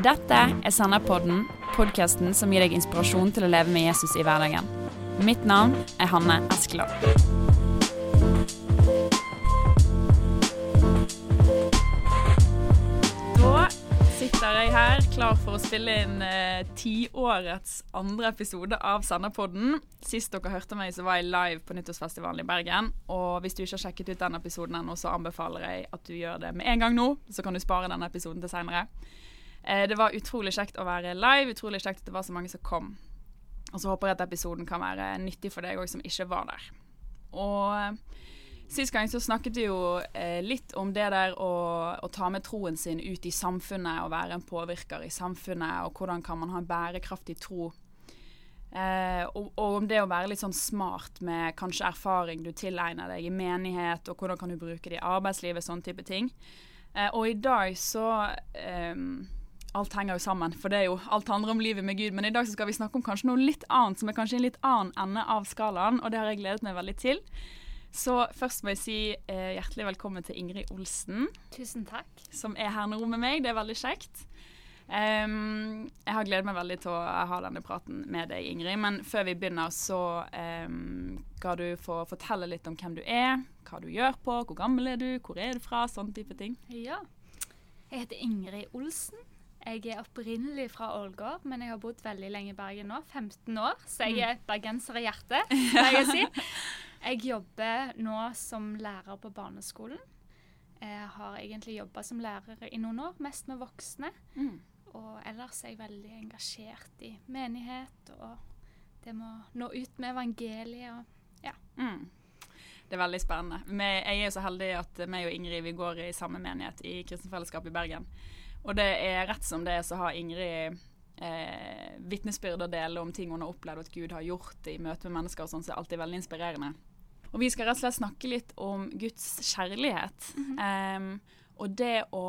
Dette er Senderpodden, podkasten som gir deg inspirasjon til å leve med Jesus i hverdagen. Mitt navn er Hanne Eskeland. Sitter jeg her klar for å spille inn eh, tiårets andre episode av Senderpodden. Sist dere hørte meg, så var jeg live på Nyttårsfestivalen i Bergen. Og hvis du ikke har sjekket ut den episoden ennå, så anbefaler jeg at du gjør det med en gang nå. Så kan du spare denne episoden til seinere. Eh, det var utrolig kjekt å være live, utrolig kjekt at det var så mange som kom. Og så håper jeg at episoden kan være nyttig for deg òg som ikke var der. Og eh, Sist gang så snakket vi jo eh, litt om det der å, å, ta med troen sin ut i samfunnet og være en påvirker i samfunnet, og hvordan kan man ha en bærekraftig tro. Eh, og, og, om det å være litt sånn smart med kanskje erfaring du tilegner deg i menighet, og hvordan kan du bruke det i arbeidslivet, sånne type ting. Eh, og i dag så ehm, Alt henger jo sammen, for det er jo alt handler om livet med Gud. Men i dag så skal vi snakke om kanskje noe litt annet, som er kanskje en litt annen ende av skalaen, og det har jeg gledet meg veldig til. Så først må jeg si eh, hjertelig velkommen til Ingrid Olsen. Tusen takk. Som er her nå med meg. Det er veldig kjekt. Um, jeg har gledet meg veldig til å ha denne praten med deg, Ingrid. Men før vi begynner, så um, skal du få fortelle litt om hvem du er, hva du gjør på, hvor gammel er du, hvor er du fra, sånn type ting. Ja. Jeg heter Ingrid Olsen. Jeg er opprinnelig fra Ålgård, men jeg har bodd veldig lenge i Bergen nå, 15 år. Så jeg er bergenser i hjertet, må jeg si. Jeg jobber nå som lærer på barneskolen. Jeg har egentlig jobba som lærer i noen år, mest med voksne. Mm. Og ellers er jeg veldig engasjert i menighet og det med å nå ut med evangeliet og ja. Mm. Det er veldig spennende. jeg er jo så heldig at meg og Ingrid vi går i samme menighet i Kristenfellesskapet i Bergen. Og det er rett som det er så har Ingrid eh, vitnesbyrd å dele om ting hun har opplevd at Gud har gjort i møte med mennesker og sånn, så det er alltid veldig inspirerende. Og vi skal rett og slett snakke litt om Guds kjærlighet. Mhm. um, og det å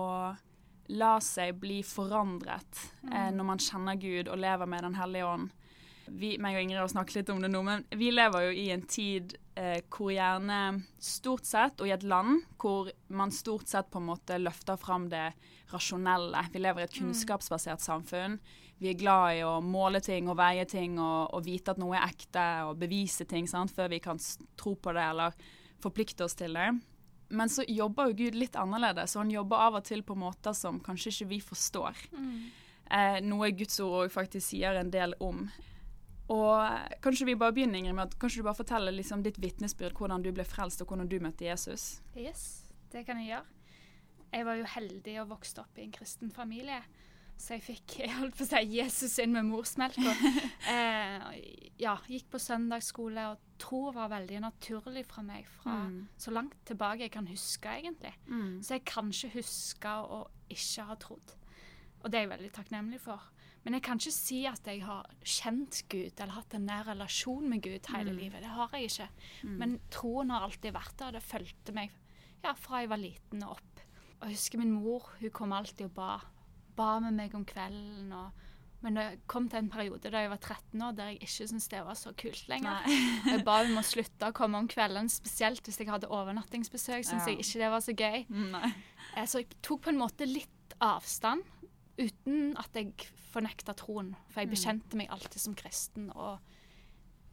la seg bli forandret eh, når man kjenner Gud og lever med Den hellige ånd. Vi, meg og Ingrid har snakket litt om det nå, men vi lever jo i en tid eh, hvor gjerne stort sett, og i et land hvor man stort sett på en måte løfter fram det rasjonelle. Vi lever i et kunnskapsbasert samfunn. Vi er glad i å måle ting og veie ting og, og vite at noe er ekte og bevise ting sant? før vi kan tro på det eller forplikte oss til det. Men så jobber jo Gud litt annerledes, og han jobber av og til på måter som kanskje ikke vi forstår. Mm. Eh, noe Guds ord òg faktisk sier en del om. Og kanskje vi bare begynner Ingrid, med at kanskje du bare forteller liksom ditt vitnesbyrd, hvordan du ble frelst og hvordan du møtte Jesus. Yes, det kan jeg gjøre. Jeg var jo heldig og vokste opp i en kristen familie. Så jeg fikk jeg holdt på å si, Jesus inn med morsmelka. eh, ja, gikk på søndagsskole, og tro var veldig naturlig fra meg fra Mm. så langt tilbake jeg kan huske, egentlig. Så jeg kan ikke huske å ikke ha trodd. Og det er jeg veldig takknemlig for. Men jeg kan ikke si at jeg har kjent Gud eller hatt en nær relasjon med Gud hele Mm. livet. Det har jeg ikke. Men troen har alltid vært der. Det fulgte meg ja, fra jeg var liten og opp. Og jeg husker min mor. Hun kom alltid og ba. Ba med meg om kvelden. Og, men det kom til en periode da jeg var 13 år der jeg ikke syntes det var så kult lenger. Jeg ba om å slutte å komme om kvelden, spesielt hvis jeg hadde overnattingsbesøk. Syntes Ja. jeg ikke det var så gøy. Nei. Eh, Så jeg tok på en måte litt avstand, uten at jeg fornekta troen. For jeg Mm. bekjente meg alltid som kristen, og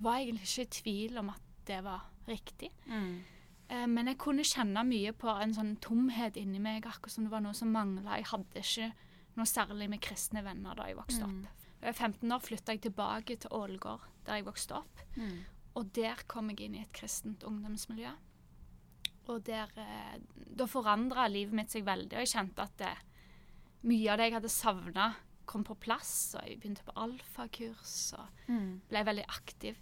var egentlig ikke i tvil om at det var riktig. Mm. Eh, Men jeg kunne kjenne mye på en sånn tomhet inni meg, akkurat som det var noe som mangla. Jeg hadde ikke noe særlig med kristne venner da jeg vokste Mm. opp. Da jeg var 15 år flytta jeg tilbake til Ålgård, der jeg vokste opp. Mm. Og der kom jeg inn i et kristent ungdomsmiljø. Og der eh, Da forandra livet mitt seg veldig, og jeg kjente at det, mye av det jeg hadde savna, kom på plass. Og jeg begynte på alfakurs og Mm. ble veldig aktiv.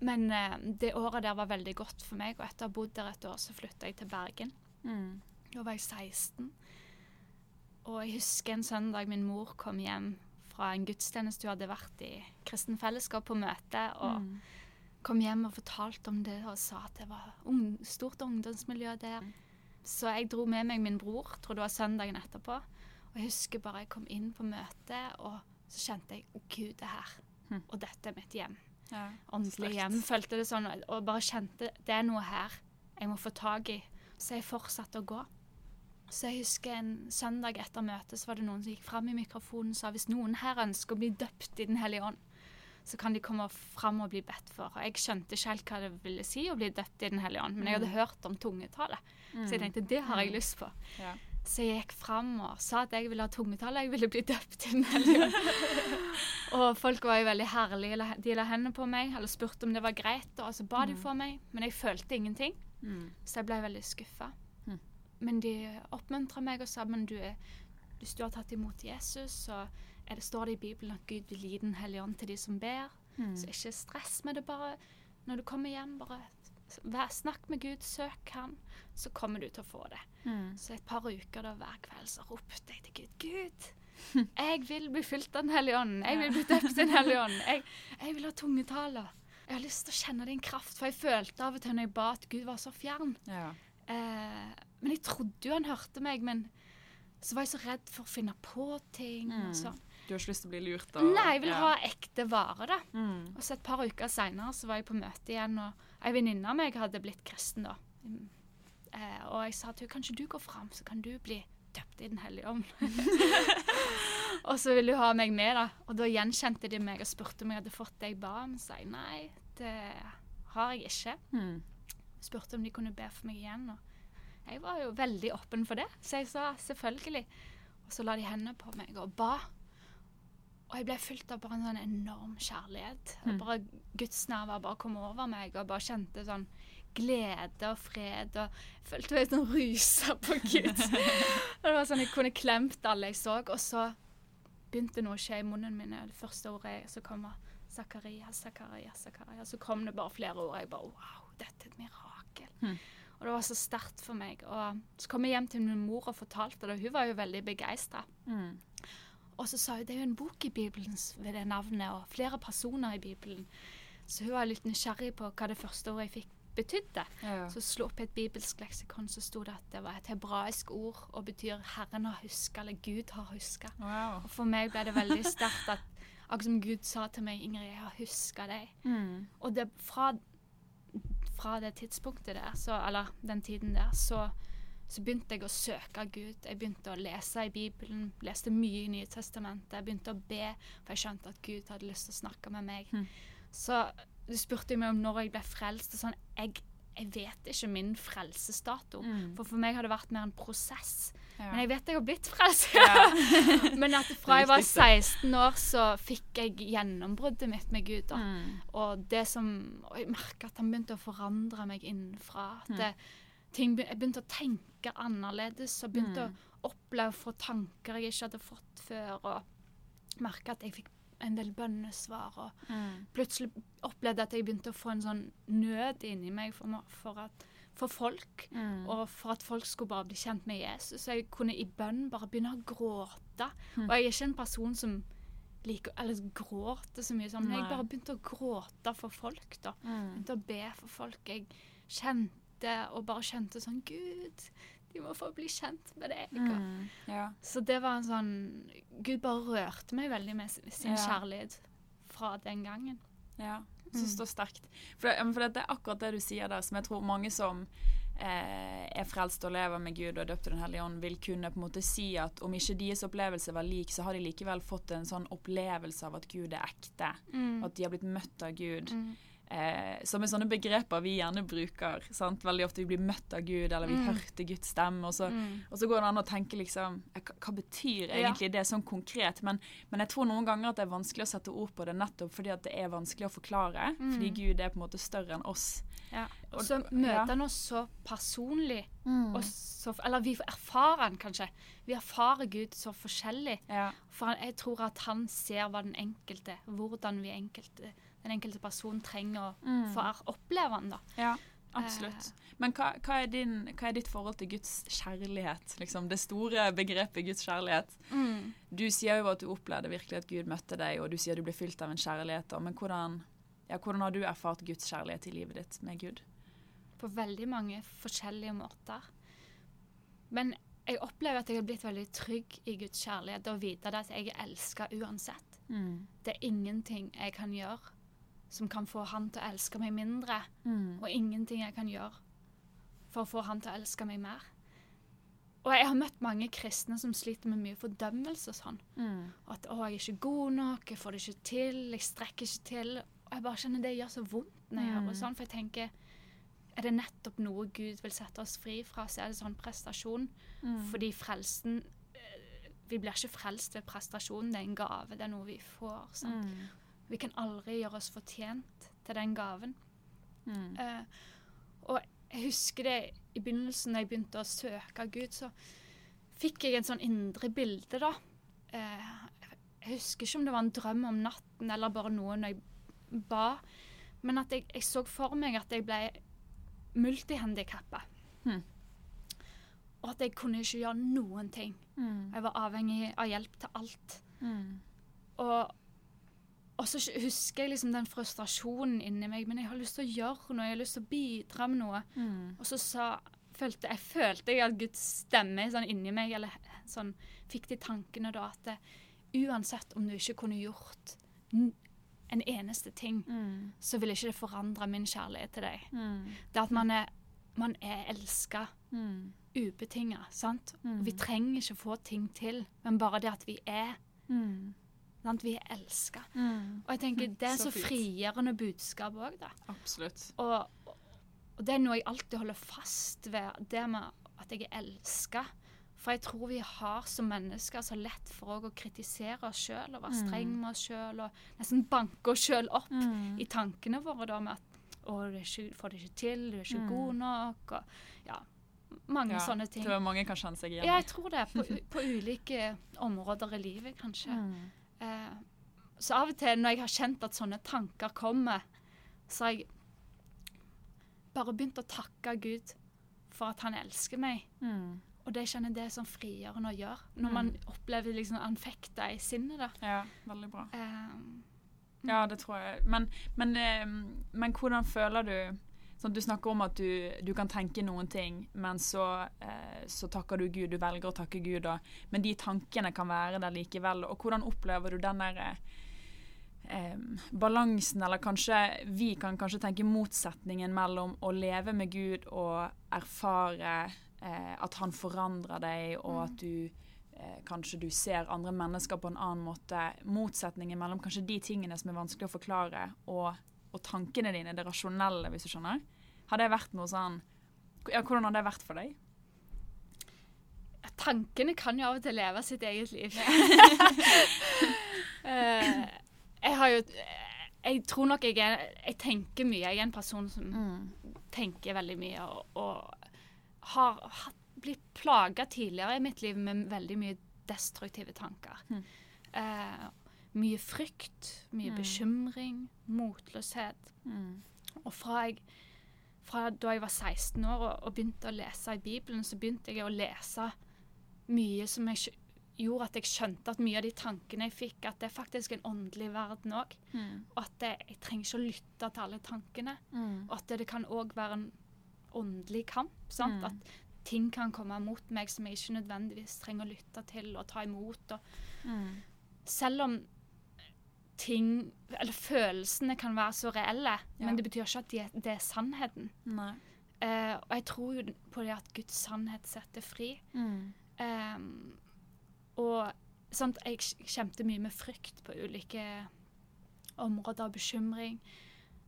Men eh, det året der var veldig godt for meg, og etter å ha bodd der et år, så flytta jeg til Bergen. Mm. Da var jeg 16. Og jeg husker en søndag min mor kom hjem fra en gudstjeneste hun hadde vært i Kristen Fellesskap på møte, og Mm. kom hjem og fortalte om det og sa at det var un stort ungdomsmiljø der. Så jeg dro med meg min bror, tror det var søndagen etterpå. Og jeg husker bare jeg kom inn på møtet, og så kjente jeg å Gud er her. Hm. Og dette er mitt hjem. Ja. Åndelig hjem. Følte det sånn, og bare kjente det er noe her jeg må få tak i. Så jeg fortsatte å gå. Så jeg husker en søndag etter møtet så var det noen som gikk fram i mikrofonen og sa hvis noen her ønsker å bli døpt i Den hellige ånd, så kan de komme fram og bli bedt for. Og jeg skjønte ikke helt hva det ville si å bli døpt i Den hellige ånd, men jeg hadde hørt om tungetale, så jeg tenkte det har jeg lyst på. Ja. Så jeg gikk fram og sa at jeg ville ha tungetale, jeg ville bli døpt i Den og folk var jo veldig herlige, de la hendene på meg, eller spurte om det var greit, og så ba de for meg, men jeg følte ingenting. Mm. Så jeg ble veldig skuffa. Mm. Men de oppmuntra meg og sa men du, er- hvis du har tatt imot Jesus, så det, står det i Bibelen at Gud vil gi Den hellige ånd til de som ber. Mm. Så ikke stress med det. bare Når du kommer hjem, bare vær, snakk med Gud, søk Han, så kommer du til å få det. Mm. Så et par uker da hver kveld så ropte jeg til Gud Gud, jeg vil bli fylt av Den hellige ånd. Jeg vil bli døpt i Den hellige ånd. Jeg, jeg vil ha tungetaler. Jeg har lyst til å kjenne din kraft, for jeg følte av og til når jeg ba at Gud var så fjern. Ja. Eh, men jeg trodde jo han hørte meg, men så var jeg så redd for å finne på ting. Mm. og sånn. Du har ikke lyst til å bli lurt? Nei, jeg vil ja. ha ekte vare, da. mm. Og så et par uker seinere så var jeg på møte igjen, og ei venninne av meg hadde blitt kristen da. Eh, og jeg sa til henne kanskje du går fram, så kan du bli døpt i Den hellige ånd. og så ville hun ha meg med, da. Og da gjenkjente de meg og spurte om jeg hadde fått det jeg ba om. Så jeg nei, det har jeg ikke. Mm. Spurte om de kunne be for meg igjen. Og jeg var jo veldig åpen for det, så jeg sa selvfølgelig. Og så la de hendene på meg og ba. Og jeg ble fylt av bare en sånn enorm kjærlighet. Mm. bare Guds nærvær bare kom over meg, og bare kjente sånn glede og fred. Og jeg følte meg sånn rusa på Gud. og det var sånn Jeg kunne klemt alle jeg så. Og så begynte noe å skje i munnen min. Det første ordet som kom, var Zakaria, Zakaria, Zakaria. Så kom det bare flere ord. Jeg bare Wow, dette er et mirakel. Mm. Og det var så sterkt for meg. Og så kom jeg hjem til min mor og fortalte det, hun var jo veldig begeistra. Mm. Og så sa hun det er jo en bok i Bibelen ved det navnet, og flere personer i Bibelen. Så hun var litt nysgjerrig på hva det første ordet jeg fikk betydde. Ja. Så slo opp i et bibelsk leksikon, så sto det at det var et hebraisk ord og betyr 'Herren har huska', eller 'Gud har huska'. Wow. Og for meg ble det veldig sterkt at akkurat som Gud sa til meg 'Ingrid, jeg har huska deg'. Mm. Og det, fra, fra det tidspunktet der, så, eller den tiden der, så, så begynte jeg å søke Gud. Jeg begynte å lese i Bibelen, leste mye i Nye Testamentet. Jeg begynte å be, for jeg skjønte at Gud hadde lyst til å snakke med meg. Mm. Så du spurte meg om når jeg ble frelst. og Sånn, jeg, jeg vet ikke min frelsesdato. Mm. For for meg har det vært mer en prosess. Ja. Men jeg vet jeg har blitt frelst. Ja. Men at fra jeg var 16 år, så fikk jeg gjennombruddet mitt med Gud. Mm. Og det som og jeg merka at han begynte å forandre meg innenfra. At Mm. Ting, jeg begynte å tenke annerledes og begynte Mm. å oppleve å få tanker jeg ikke hadde fått før. Og merka at jeg fikk en del bønnesvar. Og Mm. plutselig opplevde jeg at jeg begynte å få en sånn nød inni meg for, for, at, for folk. Mm. Og for at folk skulle bare bli kjent med Jesus. Så jeg kunne i bønn bare begynne å gråte. Mm. Og jeg er ikke en person som liker Eller gråter så mye sånn. Men jeg bare begynte å gråte for folk, da. Mm. Begynte å be for folk. Jeg kjente og bare kjente sånn Gud, de må få bli kjent med deg. Mm. Ja. Så det var en sånn Gud bare rørte meg veldig med sin Ja. kjærlighet fra den gangen. Ja, så Mm. står sterkt. For, det, for det er akkurat det du sier der, som jeg tror mange som eh, er frelst og lever med Gud og er døpt i Den hellige ånd, vil kunne på en måte si at om ikke deres opplevelse var lik, så har de likevel fått en sånn opplevelse av at Gud er ekte. At de har blitt møtt av Gud. Mm. Eh, som er sånne begreper vi gjerne bruker. Sant? Veldig ofte vi blir møtt av Gud, eller vi Mm. hørte Guds stemme. Og så, Mm. og så går det an å tenke liksom eh, Hva, betyr egentlig det sånn konkret? Men, men jeg tror noen ganger at det er vanskelig å sette ord på det nettopp fordi at det er vanskelig å forklare. Mm. Fordi Gud er på en måte større enn oss. Ja. Og- så møter han oss så personlig. Og så, eller vi erfarer han kanskje. Vi erfarer Gud så forskjellig. Ja. For han, jeg tror at han ser hva den enkelte, hvordan vi enkelte, den enkelte person trenger Mm. få oppleve den. da. ja, absolutt. Men hva, hva, er din, hva er ditt forhold til Guds kjærlighet? Liksom det store begrepet Guds kjærlighet. Du sier jo at du opplevde virkelig at Gud møtte deg, og du sier du ble fylt av en kjærlighet. da. Men hvordan, ja, hvordan har du erfart Guds kjærlighet i livet ditt med Gud? På veldig mange forskjellige måter. Men jeg opplever at jeg har blitt veldig trygg i Guds kjærlighet og vite at jeg er elska uansett. Det er ingenting jeg kan gjøre som kan få han til å elske meg mindre, og ingenting jeg kan gjøre for å få han til å elske meg mer. Og jeg har møtt mange kristne som sliter med mye fordømmelse og sånn. Mm. At 'å, jeg er ikke god nok, jeg får det ikke til, jeg strekker ikke til'. Og jeg bare kjenner det gjør så vondt når jeg Mm. hører sånn, for jeg tenker Er det nettopp noe Gud vil sette oss fri fra, så er det sånn prestasjon. Mm. Fordi frelsen eh, Vi blir ikke frelst ved prestasjon, det er en gave, det er noe vi får. Sant? Mm. Vi kan aldri gjøre oss fortjent til den gaven. Mm. Uh, og jeg husker det i begynnelsen, da jeg begynte å søke Gud, så fikk jeg en sånn indre bilde, da. Uh, jeg husker ikke om det var en drøm om natten eller bare noe når jeg ba, men at jeg, jeg så for meg at jeg ble multihandikappa. Mm. Og at jeg kunne ikke gjøre noen ting. Mm. Jeg var avhengig av hjelp til alt. Mm. Og, og så husker jeg liksom den frustrasjonen inni meg. Men jeg har lyst til å gjøre noe, jeg har lyst til å bidra med noe. Mm. Og så sa, følte jeg følte jeg at Guds stemme sånn inni meg, eller sånn, fikk de tankene da at det, uansett om du ikke kunne gjort en eneste ting, Mm. så ville ikke det forandre min kjærlighet til deg. Mm. Det at man er, man er elska Mm. ubetinga, sant? Mm. Vi trenger ikke få ting til, men bare det at vi er. Mm. Sant? Vi er elska. Mm. Og jeg tenker Mm, det er så så, frigjørende budskap òg, da. Absolutt. Og, og det er noe jeg alltid holder fast ved, det med at jeg er elska. For jeg tror vi har som mennesker så lett for å kritisere oss sjøl og være Mm. streng med oss sjøl og nesten banke oss sjøl opp Mm. i tankene våre da med at å, du er ikke, får det ikke til, du er ikke Mm. god nok, og ja, mange Ja, sånne ting. Tror mange kan kjenne seg igjen Ja, jeg tror det. På, på ulike områder i livet, kanskje. Mm. Eh, så av og til når jeg har kjent at sånne tanker kommer, så har jeg bare begynt å takke Gud for at han elsker meg. Mm. Og det kjenner jeg det er sånn frigjørende å gjøre. Når Mm. man opplever liksom anfekta i sinnet. da. Ja, veldig bra. Eh, Ja, det tror jeg. Men, men, eh, men hvordan føler du sånn, Du snakker om at du, du kan tenke noen ting, men så, eh, så takker du Gud. Du velger å takke Gud, da. Men de tankene kan være der likevel. Og hvordan opplever du den der eh, balansen, eller kanskje vi kan kanskje tenke motsetningen mellom å leve med Gud og erfare eh, at han forandrer deg, og at du eh, kanskje du ser andre mennesker på en annen måte. Motsetningen mellom kanskje de tingene som er vanskelig å forklare, og, og tankene dine, det rasjonelle, hvis du skjønner. Har det vært noe sånn ja, Hvordan har det vært for deg? tankene kan jo av og til leve sitt eget liv. Eh, jeg har jo Jeg tror nok jeg er Jeg tenker mye. Jeg er en person som tenker veldig mye og, og har hatt, blitt plaga tidligere i mitt liv med veldig mye destruktive tanker. Mm. Eh, mye frykt, mye Mm. bekymring, motløshet. Mm. Og fra, jeg, fra da jeg var 16 år og, og begynte å lese i Bibelen, så begynte jeg å lese mye som jeg, gjorde at jeg skjønte at mye av de tankene jeg fikk, at det er faktisk en åndelig verden òg. Mm. Og at det, jeg trenger ikke å lytte til alle tankene. Mm. Og at det, det kan òg være en åndelig kamp. Sant? Mm. At ting kan komme mot meg som jeg ikke nødvendigvis trenger å lytte til og ta imot. Og Mm. selv om ting, eller følelsene kan være så reelle, Ja. men det betyr ikke at de er, det er sannheten. Eh, og jeg tror jo på det at Guds sannhet setter fri. Mm. Um, og sant, jeg kjente mye med frykt på ulike områder og bekymring.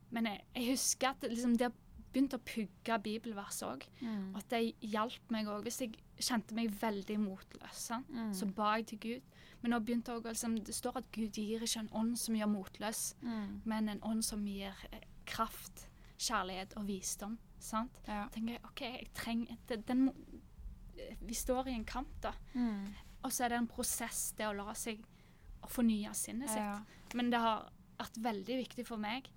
Men jeg, jeg husker at det, liksom, det begynte å pugge bibelvers òg. Mm. At det hjalp meg òg. Hvis jeg kjente meg veldig motløs? Mm. så ba jeg til Gud. Men nå begynte også, liksom, det står at Gud gir ikke en ånd som gjør motløs, Mm. men en ånd som gir eh, kraft, kjærlighet og visdom. Sant? Ja. Tenker jeg OK, jeg trenger det, den, eh, Vi står i en kamp, da. Mm. Og så er det en prosess, det å la seg å fornye sinnet sitt. Ja. Men det har vært veldig viktig for meg.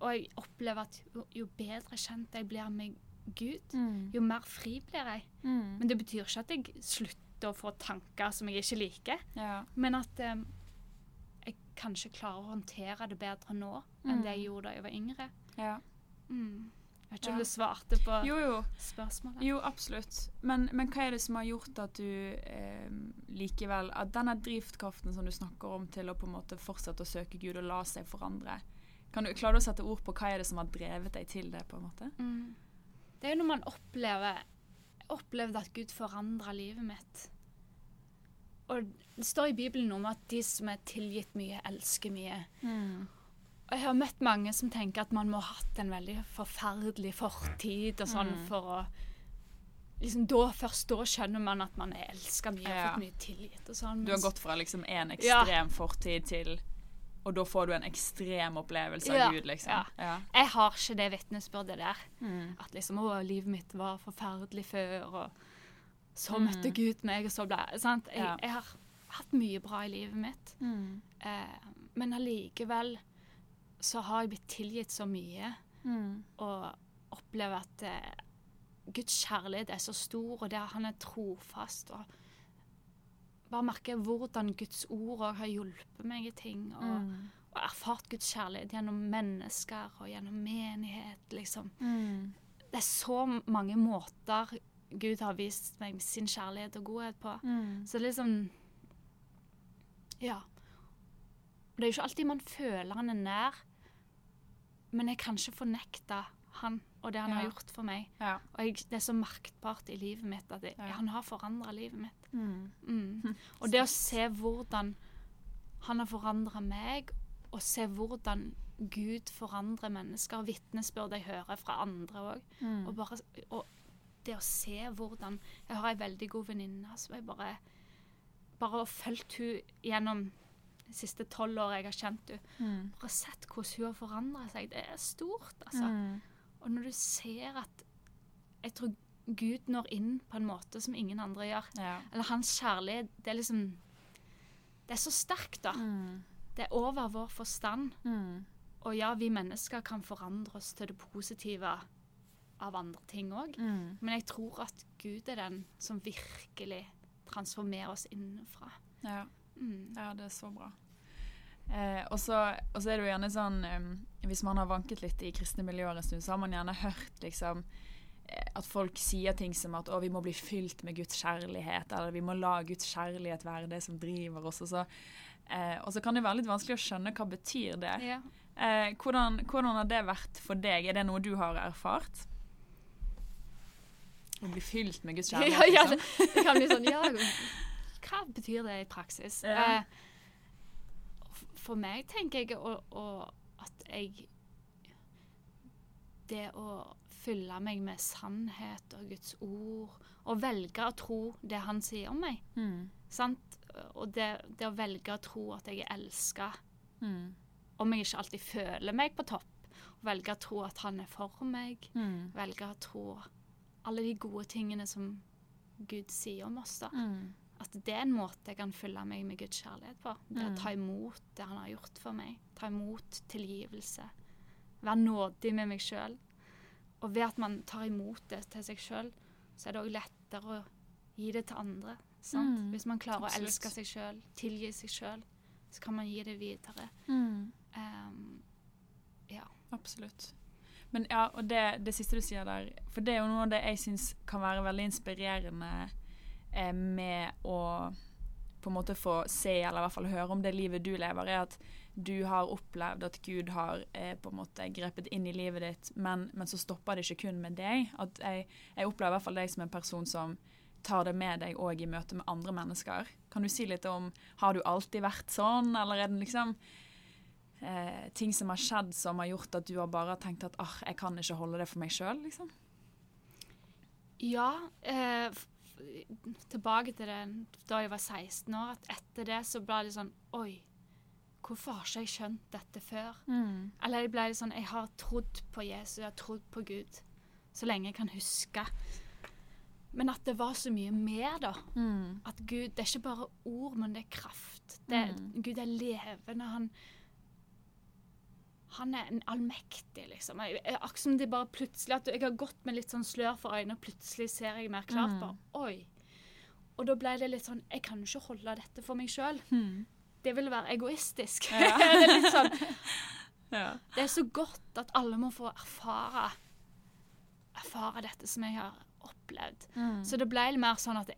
Og jeg opplever at jo, jo bedre kjent jeg blir med Gud, Mm. jo mer fri blir jeg. Mm. Men det betyr ikke at jeg slutter å få tanker som jeg ikke liker. Ja. Men at um, jeg kanskje klarer å håndtere det bedre nå enn Mm. det jeg gjorde da jeg var yngre. ja. Mm. Jeg vet ikke Ja. om du svarte på Jo, jo. spørsmålet. Jo, absolutt. Men, men hva er det som har gjort at du eh, likevel At denne drivkraften som du snakker om til å på en måte fortsette å søke Gud og la seg forandre kan du, Klarer du å sette ord på hva er det som har drevet deg til det? på en måte? Mm. Det er jo når man opplever opplevde at Gud forandra livet mitt. Og det står i Bibelen om at de som er tilgitt mye, elsker mye. Og jeg har møtt mange som tenker at man må ha hatt en veldig forferdelig fortid og sånn Mm. for å liksom da, Først da skjønner man at man er elska mye og Ja. fått mye tilgitt og sånn. Du har gått fra liksom en Ja. ekstrem fortid til Og da får du en ekstrem opplevelse av Ja, Gud, liksom. ja. Ja. Jeg har ikke det vitnesbyrdet der. Mm. At liksom, å, livet mitt var forferdelig før, og så Mm. møtte Gud meg, og så ble sant? Jeg, jeg har hatt mye bra i livet mitt. Mm. Eh, men allikevel så har jeg blitt tilgitt så mye, Mm. og opplever at eh, Guds kjærlighet er så stor, og det at han er trofast. og bare merker hvordan Guds ord har hjulpet meg i ting. Og, Mm. og erfart Guds kjærlighet gjennom mennesker og gjennom menighet. liksom. Mm. Det er så mange måter Gud har vist meg sin kjærlighet og godhet på. Mm. Så liksom Ja. Det er jo ikke alltid man føler han er nær, men jeg kan ikke fornekte han og det han har gjort for meg. Ja. Og jeg, det er så merkbart i livet mitt at jeg, Ja. han har forandra livet mitt. Mm. Mm. Og det å se hvordan han har forandra meg, og se hvordan Gud forandrer mennesker, vitnesbyrd jeg hører fra andre òg, Mm. og, og det å se hvordan Jeg har ei veldig god venninne som jeg bare Bare har fulgt hun gjennom de siste tolv år jeg har kjent henne. Mm. Bare sett hvordan hun har forandra seg. Det er stort, altså. Mm. Og når du ser at Jeg tror Gud når inn på en måte som ingen andre gjør. Ja. Eller hans kjærlighet, det er liksom Det er så sterkt, da. Mm. Det er over vår forstand. Mm. Og ja, vi mennesker kan forandre oss til det positive av andre ting òg. Mm. Men jeg tror at Gud er den som virkelig transformerer oss innenfra. Ja. Mm. ja, det er så bra. Eh, og, så, er det jo gjerne sånn um, Hvis man har vanket litt i kristne miljøer en stund, så har man gjerne hørt liksom eh, at folk sier ting som at å, vi må bli fylt med Guds kjærlighet, eller vi må la Guds kjærlighet være det som driver oss. Og så, eh, og så kan det være litt vanskelig å skjønne hva betyr det. Ja. Eh, hvordan, hvordan har det vært for deg? Er det noe du har erfart? Å bli fylt med Guds kjærlighet? kjærlighet? ja, ja det, det kan bli sånn Ja, hva betyr det i praksis? Ja. Eh, for meg tenker jeg og, og at jeg Det å fylle meg med sannhet og Guds ord, og velge å tro det han sier om meg. Mm. Sant? Og det, det å velge å tro at jeg er elska, Mm. om jeg ikke alltid føler meg på topp. Velge å tro at han er for meg. Mm. Velge å tro alle de gode tingene som Gud sier om oss. da. Mm. At det er en måte jeg kan fylle meg med Guds kjærlighet på. Det er å ta imot det han har gjort for meg. Ta imot tilgivelse. Være nådig med meg sjøl. Og ved at man tar imot det til seg sjøl, så er det òg lettere å gi det til andre. Sant? Mm, Hvis man klarer absolutt. å elske seg sjøl, tilgi seg sjøl, så kan man gi det videre. Mm. Um, ja. Absolutt. Men ja, og det, det siste du sier der, for det er jo noe av det jeg syns kan være veldig inspirerende eh, med å på en måte få se, eller i hvert fall høre om det livet du lever, er at du har opplevd at Gud har eh, på en måte grepet inn i livet ditt, men, men så stopper det ikke kun med deg. At jeg, jeg opplever i hvert fall deg som en person som tar det med deg òg i møte med andre mennesker. Kan du si litt om Har du alltid vært sånn, eller er det liksom eh, ting som har skjedd som har gjort at du har bare tenkt at ah, jeg kan ikke holde det for meg sjøl, liksom? Ja, eh, tilbake til det da jeg var 16 år, at etter det så ble det sånn Oi, hvorfor har ikke jeg skjønt dette før? Eller det ble litt sånn Jeg har trodd på Jesus, jeg har trodd på Gud så lenge jeg kan huske. Men at det var så mye mer, da. Mm. At Gud Det er ikke bare ord, men det er kraft. Det, Mm. Gud er levende. Han han er en allmektig, liksom. Jeg, jeg, akkurat som det bare plutselig at Jeg har gått med litt sånn slør for øynene, og plutselig ser jeg mer klart. Mm. Bare, Oi. Og da ble det litt sånn Jeg kan jo ikke holde dette for meg sjøl. Mm. Det ville være egoistisk. Ja. det er litt sånn Ja. Det er så godt at alle må få erfare Erfare dette som jeg har opplevd. Mm. Så det ble litt mer sånn at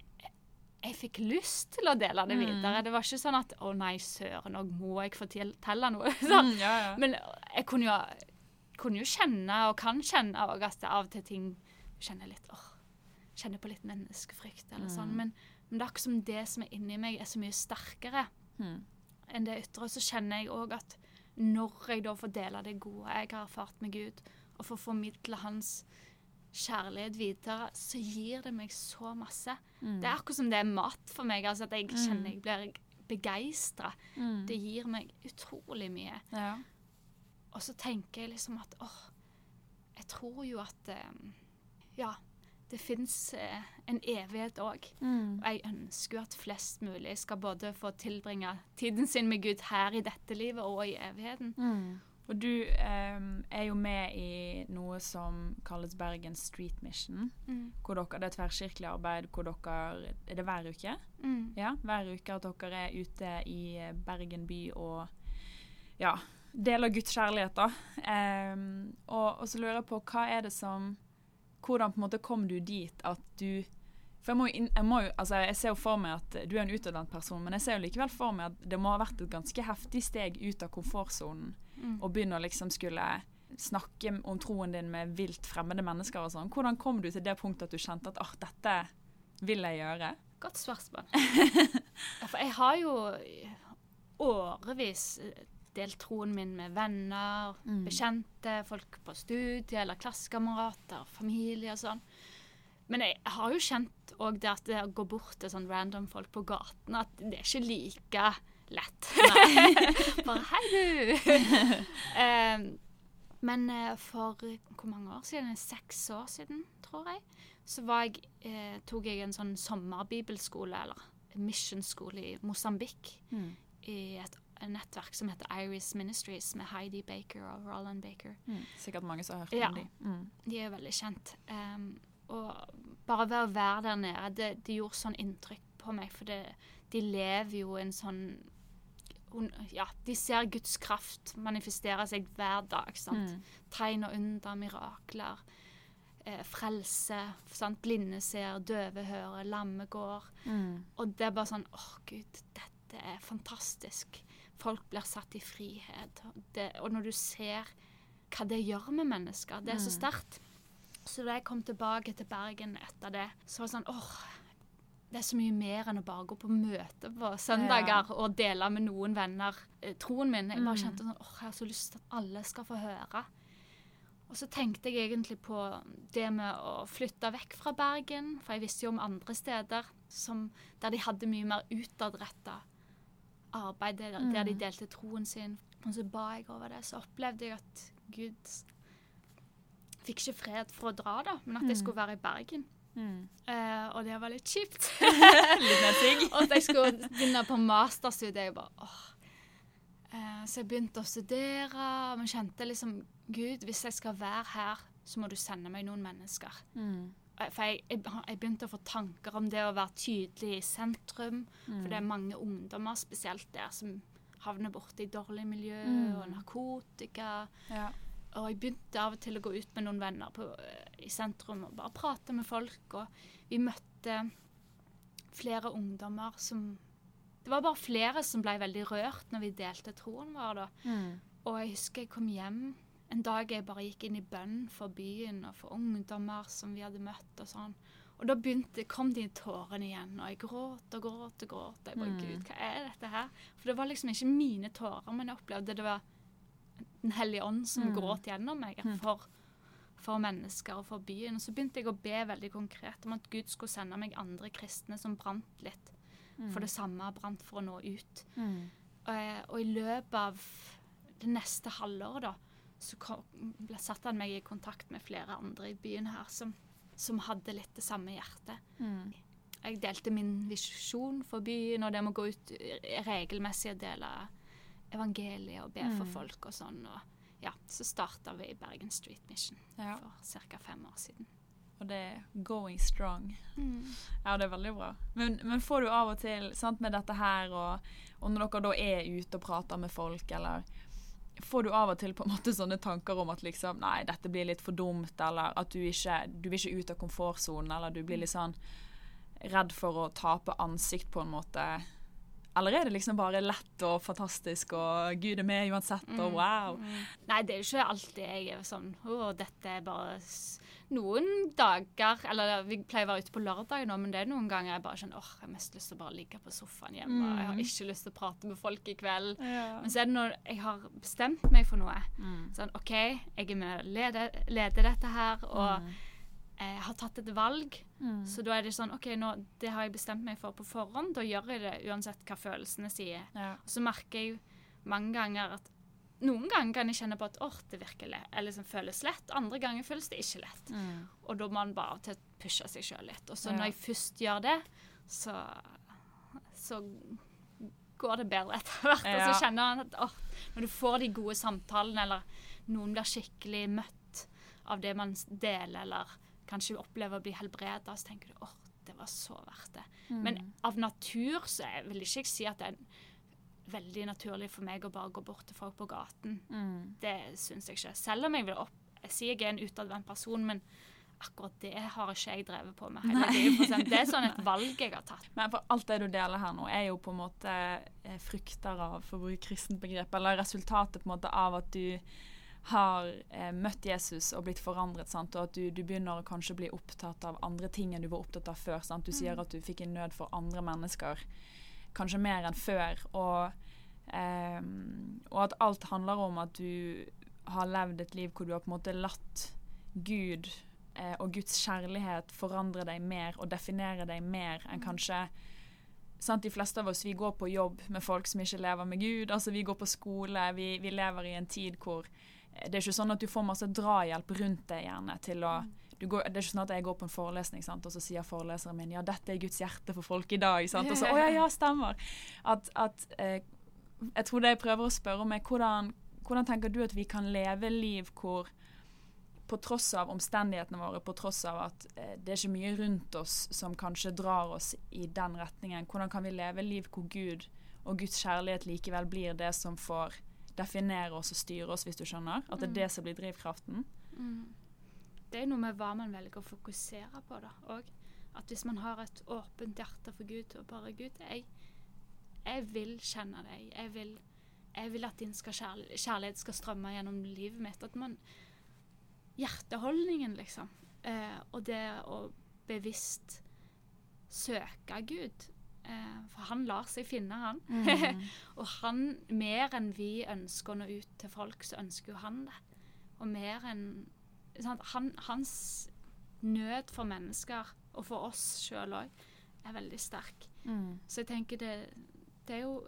jeg, fikk lyst til å dele det Mm. videre. Det var ikke sånn at 'Å nei, søren, nå må jeg fortelle noe'. sånn. Mm, ja, ja. Men jeg kunne jo, kunne jo kjenne, og kan kjenne òg, at det av og til ting kjenner litt åh, kjenner på litt menneskefrykt eller Mm. sånn. Men, men det er akkurat som det som er inni meg, er så mye sterkere Mm. enn det ytre. Så kjenner jeg òg at når jeg da får dele det gode jeg har erfart med Gud, og får formidle hans kjærlighet videre, så gir det meg så masse. Mm. Det er akkurat som det er mat for meg. altså At jeg Mm. kjenner jeg blir begeistra. Mm. Det gir meg utrolig mye. Ja. Og så tenker jeg liksom at åh, jeg tror jo at eh, Ja, det fins eh, en evighet òg. Mm. Og jeg ønsker jo at flest mulig skal både få tilbringe tiden sin med Gud her i dette livet og i evigheten. Mm. Og du um, er jo med i noe som kalles Bergen Street Mission. Hvor dere, det er tverrkirkelig arbeid hvor dere Er det hver uke? Mm. Ja, hver uke at dere er ute i Bergen by og ja, deler Guds kjærlighet, da. Um, og, og så lurer jeg på hva er det som Hvordan på en måte kom du dit at du For jeg må jeg, må altså jeg ser jo for meg at du er en utdannet person, men jeg ser jo likevel for meg at det må ha vært et ganske heftig steg ut av komfortsonen Mm. og begynne å liksom skulle snakke om troen din med vilt fremmede mennesker og sånn. Hvordan kom du til det punktet at du kjente at ah, dette vil jeg gjøre? Godt spørsmål. For jeg har jo årevis eh, delt troen min med venner, Mm. bekjente, folk på studiet eller klassekamerater, familie og sånn. Men jeg har jo kjent òg det at det å gå bort til sånn random folk på gaten, at det er ikke like lett. Bare hei, du! Eh, men eh, for hvor mange år siden? Seks år siden, tror jeg. Så var jeg, eh, tok jeg en sånn sommerbibelskole, eller missionskole i Mosambik. Mm. I et, et nettverk som heter Iris Ministries, med Heidi Baker og Roland Baker. Mm. Sikkert mange som har hørt Ja. om de. Mm. De er veldig kjent. Um, og bare ved å være der nede, det, det gjorde sånn inntrykk på meg, for det, de lever jo en sånn hun, Ja, de ser Guds kraft manifestere seg hver dag. sant? Mm. Tegn og under, mirakler. Eh, frelse. sant? Blinde ser, døve hører, lamme går. Mm. Og det er bare sånn åh gud, dette er fantastisk. Folk blir satt i frihet. Det, og når du ser hva det gjør med mennesker, det er så Mm. sterkt. Så da jeg kom tilbake til Bergen etter det, så var det sånn åh, det er så mye mer enn å bare gå på møte på søndager og dele med noen venner eh, troen min. Jeg bare Mm. kjente sånn åh, jeg har så lyst til at alle skal få høre. Og så tenkte jeg egentlig på det med å flytte vekk fra Bergen, for jeg visste jo om andre steder som, der de hadde mye mer utadretta arbeid, der, der de Mm. delte troen sin. Og så ba jeg over det, så opplevde jeg at Gud fikk ikke fred for å dra, da, men at jeg Mm. skulle være i Bergen. Mm. Eh, og det var litt kjipt. Litt nedsig. og at jeg skulle begynne på masterstudiet. Jeg bare, åh. Eh, så jeg begynte å studere, men kjente liksom Gud, hvis jeg skal være her, så må du sende meg noen mennesker. Mm. Eh, For jeg, jeg, jeg begynte å få tanker om det å være tydelig i sentrum. Mm. For det er mange ungdommer, spesielt der, som havner borte i dårlig miljø Mm. og narkotika. Ja. Og jeg begynte av og til å gå ut med noen venner på, eh, i sentrum og bare prate med folk. Og vi møtte flere ungdommer som Det var bare flere som ble veldig rørt når vi delte troen vår. da. Mm. Og jeg husker jeg kom hjem en dag jeg bare gikk inn i bønn for byen og for ungdommer som vi hadde møtt og sånn. Og da begynte, kom de tårene igjen, og jeg gråt og gråt og gråt. Jeg bare, Mm. Gud, hva er dette her? For det var liksom ikke mine tårer, men jeg opplevde det var Den hellige ånd som Mm. gråt gjennom meg Mm. for, for mennesker og for byen. Og så begynte jeg å be veldig konkret om at Gud skulle sende meg andre kristne som brant litt Mm. for det samme, brant for å nå ut. Mm. Eh, og i løpet av det neste halvåret da, så kom, satte han meg i kontakt med flere andre i byen her som, som hadde litt det samme hjertet. Mm. Jeg delte min visjon for byen, og det med å gå ut regelmessig å dele evangeliet og be for Mm. folk og sånn. Og ja, så starta vi i Bergen Street Mission Ja. for ca. fem år siden. Og det er going strong. Ja, det er veldig bra. Men, men får du av og til, sant, med dette her, og, og når dere da er ute og prater med folk, eller Får du av og til på en måte sånne tanker om at liksom, nei, dette blir litt for dumt, eller at du ikke du vil ikke ut av komfortsonen, eller du blir litt sånn redd for å tape ansikt på en måte? Eller er det liksom bare lett og fantastisk og Gud er med uansett og wow? Mm. Nei, det er jo ikke alltid jeg er sånn Å, dette er bare Noen dager Eller vi pleier å være ute på lørdag nå, men det er noen ganger jeg bare kjenner åh, jeg har mest lyst til å bare ligge på sofaen hjemme. og Jeg har Mm. ikke lyst til å prate med folk i kveld. Ja. Men så er det når jeg har bestemt meg for noe. Mm. Sånn OK, jeg er med og leder, leder dette her, og Jeg har tatt et valg. Mm. Så da er det sånn OK, nå, det har jeg bestemt meg for på forhånd. Da gjør jeg det uansett hva følelsene sier. Ja. Og så merker jeg mange ganger at noen ganger kan jeg kjenne på at åh, det virker lett, eller liksom føles lett. Andre ganger føles det ikke lett. Mm. Og da må man bare av og til pushe seg sjøl litt. Og så Ja. når jeg først gjør det, så, så går det bedre etter hvert. Og så kjenner man at åh, når du får de gode samtalene, eller noen blir skikkelig møtt av det man deler, eller kanskje opplever å bli helbreda, så tenker du åh, det var så verdt det. Mm. Men av natur så jeg vil ikke jeg si at det er veldig naturlig for meg å bare gå bort til folk på gaten. Mm. Det syns jeg ikke. Selv om jeg vil opp Jeg sier jeg er en utadvendt person, men akkurat det har ikke jeg drevet på med hele tiden. Det er sånn et valg jeg har tatt. Men for alt det du deler her nå, er jo på en måte eh, frukter av, for å bruke kristent begrep, eller resultatet på en måte av at du har eh, møtt Jesus og blitt forandret, sant? og at du, du begynner å kanskje bli opptatt av andre ting enn du var opptatt av før. Sant? Du sier at du fikk en nød for andre mennesker, kanskje mer enn før. Og, eh, og at alt handler om at du har levd et liv hvor du har på en måte latt Gud eh, og Guds kjærlighet forandre deg mer og definere deg mer enn kanskje sant, De fleste av oss vi går på jobb med folk som ikke lever med Gud. altså Vi går på skole. Vi, vi lever i en tid hvor det er ikke sånn at du får masse drahjelp rundt deg gjerne til å du går, det er ikke sånn at jeg går på en forelesning, sant? og så sier foreleseren min ja, dette er Guds hjerte for folk i dag. Sant? Og så, å ja, ja, stemmer. At, at eh, Jeg tror det jeg prøver å spørre om, er hvordan, hvordan tenker du at vi kan leve liv hvor på tross av omstendighetene våre, på tross av at eh, det er ikke mye rundt oss som kanskje drar oss i den retningen, hvordan kan vi leve liv hvor Gud og Guds kjærlighet likevel blir det som får definere oss og styre oss, hvis du skjønner? At det er det som blir drivkraften? Det er noe med hva man velger å fokusere på, da. òg. at hvis man har et åpent hjerte for Gud, og bare Gud, jeg, jeg vil kjenne deg. Jeg vil, jeg vil at din skal kjærlighet, kjærlighet skal strømme gjennom livet mitt. At man Hjerteholdningen, liksom. Eh, og det å bevisst søke Gud. Eh, for han lar seg finne, han. og han, mer enn vi ønsker å nå ut til folk, så ønsker jo han det. Og mer enn? Han, Hans nød for mennesker, og for oss sjøl òg, er veldig sterk. Mm. Så jeg tenker det, det er jo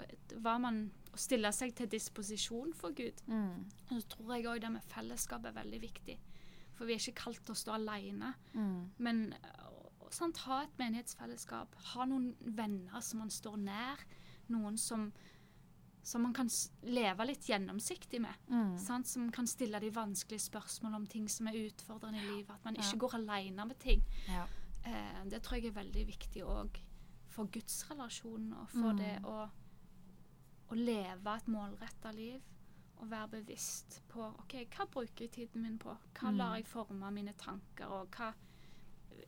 hva man Å stille seg til disposisjon for Gud. Mm. Og så tror jeg òg det med fellesskap er veldig viktig. For vi er ikke kalt til å stå alene. Mm. Men sant, ha et menighetsfellesskap. Ha noen venner som man står nær. Noen som, som man kan leve litt gjennomsiktig med. Mm. Sant? Som kan stille de vanskelige spørsmål om ting som er utfordrende i livet. At man Ja. ikke går alene med ting. Ja. Eh, det tror jeg er veldig viktig òg for gudsrelasjonen. Og for Mm. det å, å leve et målretta liv. Og være bevisst på OK, hva bruker jeg tiden min på? Hva Mm. lar jeg forme mine tanker? Og hva,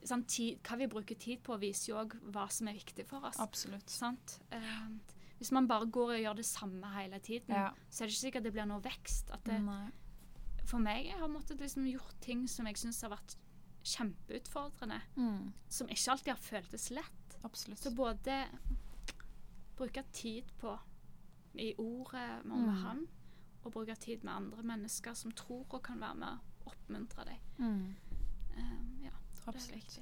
sant, tid, hva vi bruker tid på, viser jo òg hva som er viktig for oss. Absolutt. Sant? Eh, hvis man bare går og gjør det samme hele tiden, Ja. så er det ikke sikkert det blir noe vekst. At det, for meg jeg har måttet liksom gjort ting som jeg syns har vært kjempeutfordrende. Mm. Som ikke alltid har føltes lett. Absolutt. Så både bruke tid på i ordet med Mm. Han, og bruke tid med andre mennesker som tror og kan være med å oppmuntre deg. Mm. Um, Absolutt.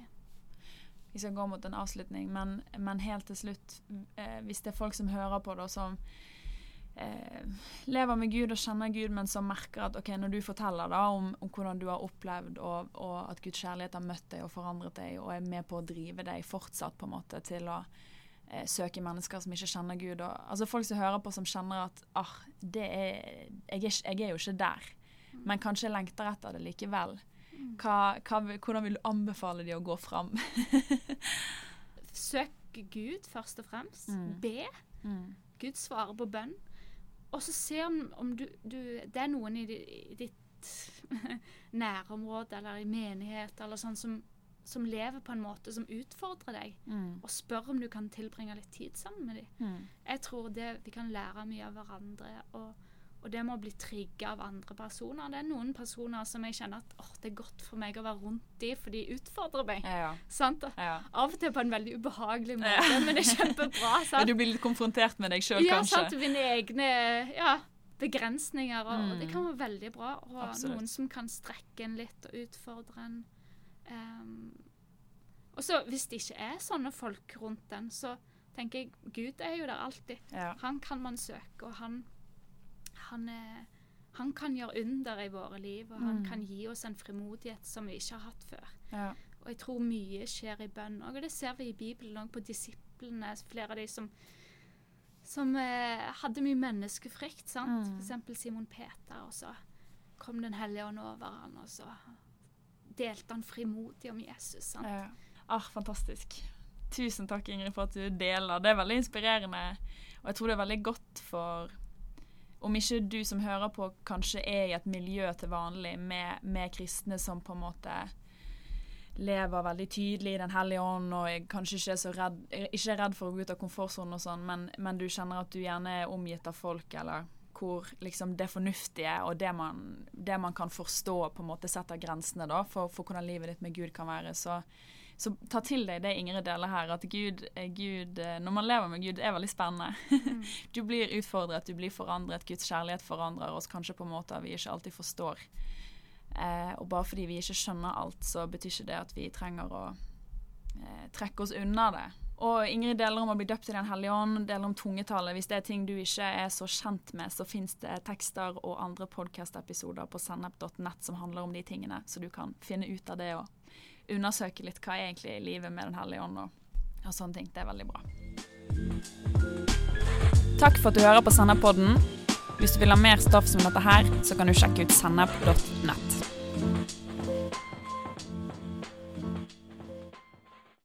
Vi skal gå mot en avslutning, men, men helt til slutt, eh, hvis det er folk som hører på det, som eh, lever med Gud og kjenner Gud, men som merker at ok, når du forteller da om, om hvordan du har opplevd, og, og at Guds kjærlighet har møtt deg og forandret deg, og er med på å drive deg fortsatt på en måte til å eh, søke mennesker som ikke kjenner Gud. Og, altså Folk som hører på som kjenner at ah, det er, jeg, er, jeg er jo ikke der, men kanskje lengter etter det likevel. Hva, hva, hvordan vil du anbefale de å gå fram? Søk Gud først og fremst. Mm. Be. Mm. Gud svarer på bønn. Og så se om, om du, du Det er noen i, i ditt nærområde eller i menighet eller sånn som som lever på en måte som utfordrer deg, Mm. og spør om du kan tilbringe litt tid sammen med dem. Mm. Jeg tror det, vi kan lære mye av hverandre, og, og det må bli trigga av andre personer. Det er noen personer som jeg kjenner at oh, det er godt for meg å være rundt de, for de utfordrer meg. Ja. Sant? ja. Av og til på en veldig ubehagelig måte, Ja. men det er kjempebra. Men Sant? du blir litt konfrontert med deg sjøl, ja, kanskje? sant? Mine egne ja, begrensninger, og, og det Mm. kan være veldig bra. Og Absolutt. noen som kan strekke en litt og utfordre en. Um, og så hvis det ikke er sånne folk rundt en, så tenker jeg Gud er jo der alltid. Han kan man søke, og han, han, er, han kan gjøre under i våre liv, og han Mm. kan gi oss en frimodighet som vi ikke har hatt før. Ja. Og jeg tror mye skjer i bønn òg, og det ser vi i Bibelen òg, på disiplene. Flere av de som, som eh, hadde mye menneskefrykt, sant. Mm. Eksempel Simon Peter, og så kom Den hellige ånd over han, og så delte han frimodig om Jesus. sant. Ja. Ah, fantastisk. Tusen takk, Ingrid, for at du deler. Det er veldig inspirerende. Og jeg tror det er veldig godt for Om ikke du som hører på, kanskje er i et miljø til vanlig med, med kristne som på en måte lever veldig tydelig i Den hellige ånd og kanskje ikke er redd, ikke er redd for å gå ut av komfortsonen og sånn, men, men du kjenner at du gjerne er omgitt av folk eller hvor liksom det fornuftige og det man, det man kan forstå, på en måte setter grensene da, for, for hvordan livet ditt med Gud kan være. Så, så ta til deg det Ingrid deler her, at Gud, eh, Gud eh, Når man lever med Gud, det er veldig spennende. Mm. Du blir utfordret, du blir forandret. Guds kjærlighet forandrer oss kanskje på måter vi ikke alltid forstår. Eh, og bare fordi vi ikke skjønner alt, så betyr ikke det at vi trenger å eh, trekke oss unna det. Og Ingrid deler om å bli døpt i Den hellige ånd, deler om tungetallet. Hvis det er ting du ikke er så kjent med, så fins det tekster og andre podcast-episoder på sennep.nett som handler om de tingene, så du kan finne ut av det og undersøke litt hva er egentlig livet med Den hellige ånd og, og sånne ting. Det er veldig bra. Takk for at du hører på Sennep-podden. Hvis du vil ha mer stoff som dette her, så kan du sjekke ut sennep.nett.